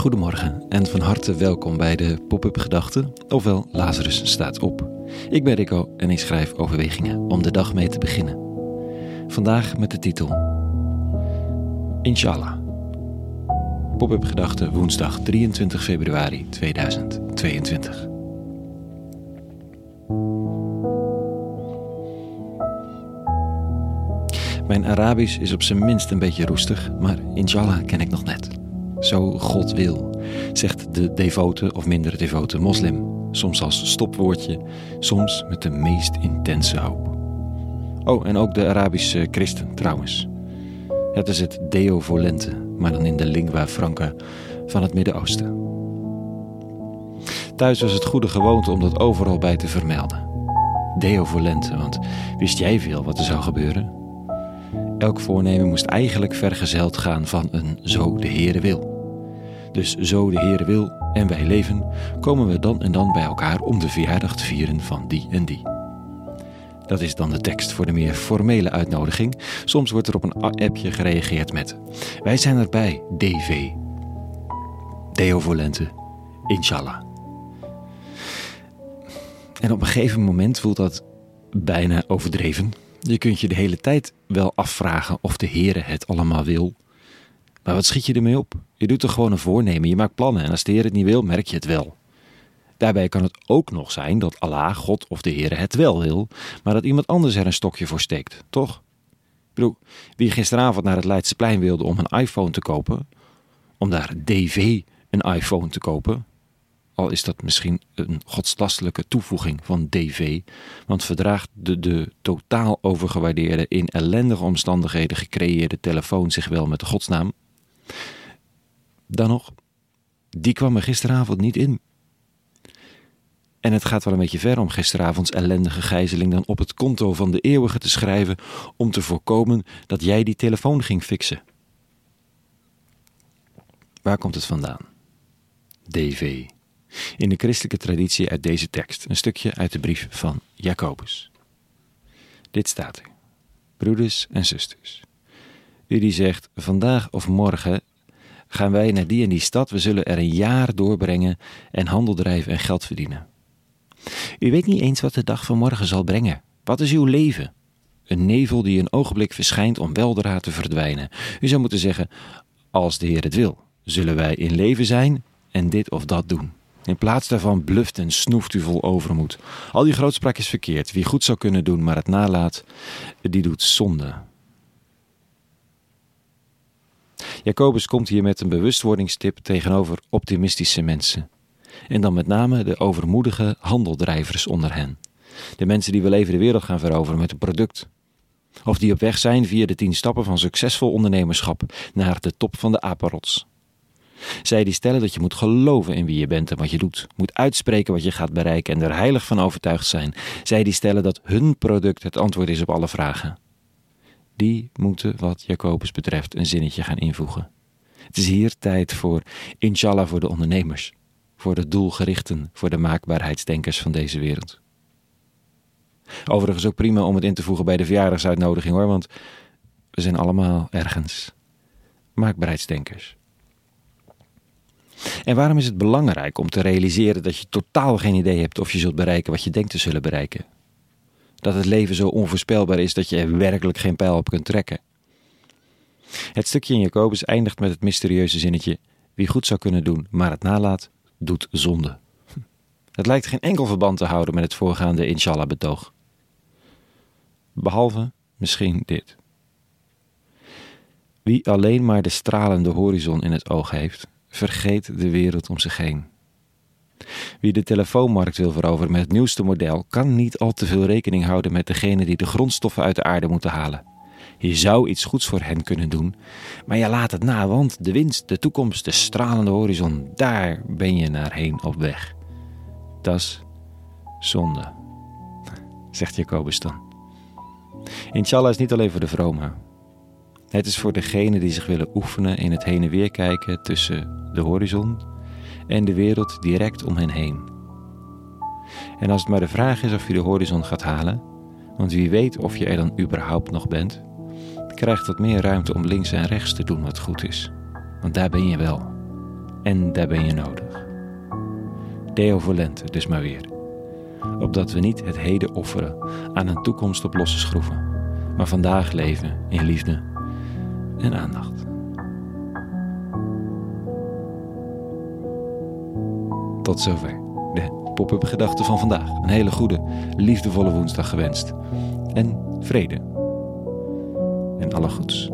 Goedemorgen en van harte welkom bij de Pop-up Gedachten, ofwel Lazarus staat op. Ik ben Rico en ik schrijf overwegingen om de dag mee te beginnen. Vandaag met de titel Inshallah. Pop-up Gedachten woensdag 23 februari 2022. Mijn Arabisch is op zijn minst een beetje roestig, maar inshallah ken ik nog net. Zo God wil, zegt de devote of minder devote moslim. Soms als stopwoordje, soms met de meest intense hoop. Oh, en ook de Arabische christen trouwens. Het is het Deo volente, maar dan in de lingua franca van het Midden-Oosten. Thuis was het goede gewoonte om dat overal bij te vermelden. Deo volente, want wist jij veel wat er zou gebeuren? Elk voornemen moest eigenlijk vergezeld gaan van een zo de Heere wil. Dus zo de Heere wil en wij leven, komen we dan en dan bij elkaar om de verjaardag te vieren van die en die. Dat is dan de tekst voor de meer formele uitnodiging. Soms wordt er op een appje gereageerd met: Wij zijn erbij, DV. Deo Volente, inshallah. En op een gegeven moment voelt dat bijna overdreven. Je kunt je de hele tijd wel afvragen of de Heere het allemaal wil. Maar wat schiet je ermee op? Je doet er gewoon een voornemen, je maakt plannen en als de Heer het niet wil, merk je het wel. Daarbij kan het ook nog zijn dat Allah, God of de Heer het wel wil, maar dat iemand anders er een stokje voor steekt, toch? Ik wie gisteravond naar het Leidseplein wilde om een iPhone te kopen, om daar DV een iPhone te kopen, is dat misschien een godslastelijke toevoeging van DV, want verdraagt de, de totaal overgewaardeerde, in ellendige omstandigheden gecreëerde telefoon zich wel met de godsnaam? Dan nog, die kwam er gisteravond niet in. En het gaat wel een beetje ver om gisteravonds ellendige gijzeling dan op het konto van de eeuwige te schrijven om te voorkomen dat jij die telefoon ging fixen. Waar komt het vandaan? DV. In de christelijke traditie uit deze tekst, een stukje uit de brief van Jacobus. Dit staat er. Broeders en zusters. U die zegt, vandaag of morgen gaan wij naar die en die stad, we zullen er een jaar doorbrengen en handel drijven en geld verdienen. U weet niet eens wat de dag van morgen zal brengen. Wat is uw leven? Een nevel die een ogenblik verschijnt om weldra te verdwijnen. U zou moeten zeggen, als de Heer het wil, zullen wij in leven zijn en dit of dat doen. In plaats daarvan bluft en snoeft u vol overmoed. Al die grootspraak is verkeerd. Wie goed zou kunnen doen, maar het nalaat, die doet zonde. Jacobus komt hier met een bewustwordingstip tegenover optimistische mensen. En dan met name de overmoedige handeldrijvers onder hen. De mensen die wel even de wereld gaan veroveren met een product. Of die op weg zijn via de tien stappen van succesvol ondernemerschap naar de top van de apenrots. Zij die stellen dat je moet geloven in wie je bent en wat je doet, moet uitspreken wat je gaat bereiken en er heilig van overtuigd zijn. Zij die stellen dat hun product het antwoord is op alle vragen. Die moeten, wat Jacobus betreft, een zinnetje gaan invoegen. Het is hier tijd voor inshallah voor de ondernemers, voor de doelgerichten, voor de maakbaarheidsdenkers van deze wereld. Overigens ook prima om het in te voegen bij de verjaardagsuitnodiging hoor, want we zijn allemaal ergens maakbaarheidsdenkers. En waarom is het belangrijk om te realiseren dat je totaal geen idee hebt of je zult bereiken wat je denkt te zullen bereiken? Dat het leven zo onvoorspelbaar is dat je er werkelijk geen pijl op kunt trekken. Het stukje in Jacobus eindigt met het mysterieuze zinnetje: Wie goed zou kunnen doen, maar het nalaat, doet zonde. Het lijkt geen enkel verband te houden met het voorgaande inshallah-betoog. Behalve misschien dit. Wie alleen maar de stralende horizon in het oog heeft, vergeet de wereld om zich heen. Wie de telefoonmarkt wil veroveren met het nieuwste model, kan niet al te veel rekening houden met degene die de grondstoffen uit de aarde moeten halen. Je zou iets goeds voor hen kunnen doen, maar je laat het na, want de winst, de toekomst, de stralende horizon, daar ben je naar heen op weg. Dat is zonde, zegt Jacobus dan. Inshallah is niet alleen voor de vrome. Het is voor degenen die zich willen oefenen in het heen en weer kijken tussen de horizon en de wereld direct om hen heen. En als het maar de vraag is of je de horizon gaat halen, want wie weet of je er dan überhaupt nog bent, krijgt wat meer ruimte om links en rechts te doen wat goed is. Want daar ben je wel. En daar ben je nodig. Deo volente dus maar weer. Opdat we niet het heden offeren aan een toekomst op losse schroeven, maar vandaag leven in liefde en aandacht. Tot zover de pop-up gedachten van vandaag. Een hele goede, liefdevolle woensdag gewenst. En vrede. En alle goeds.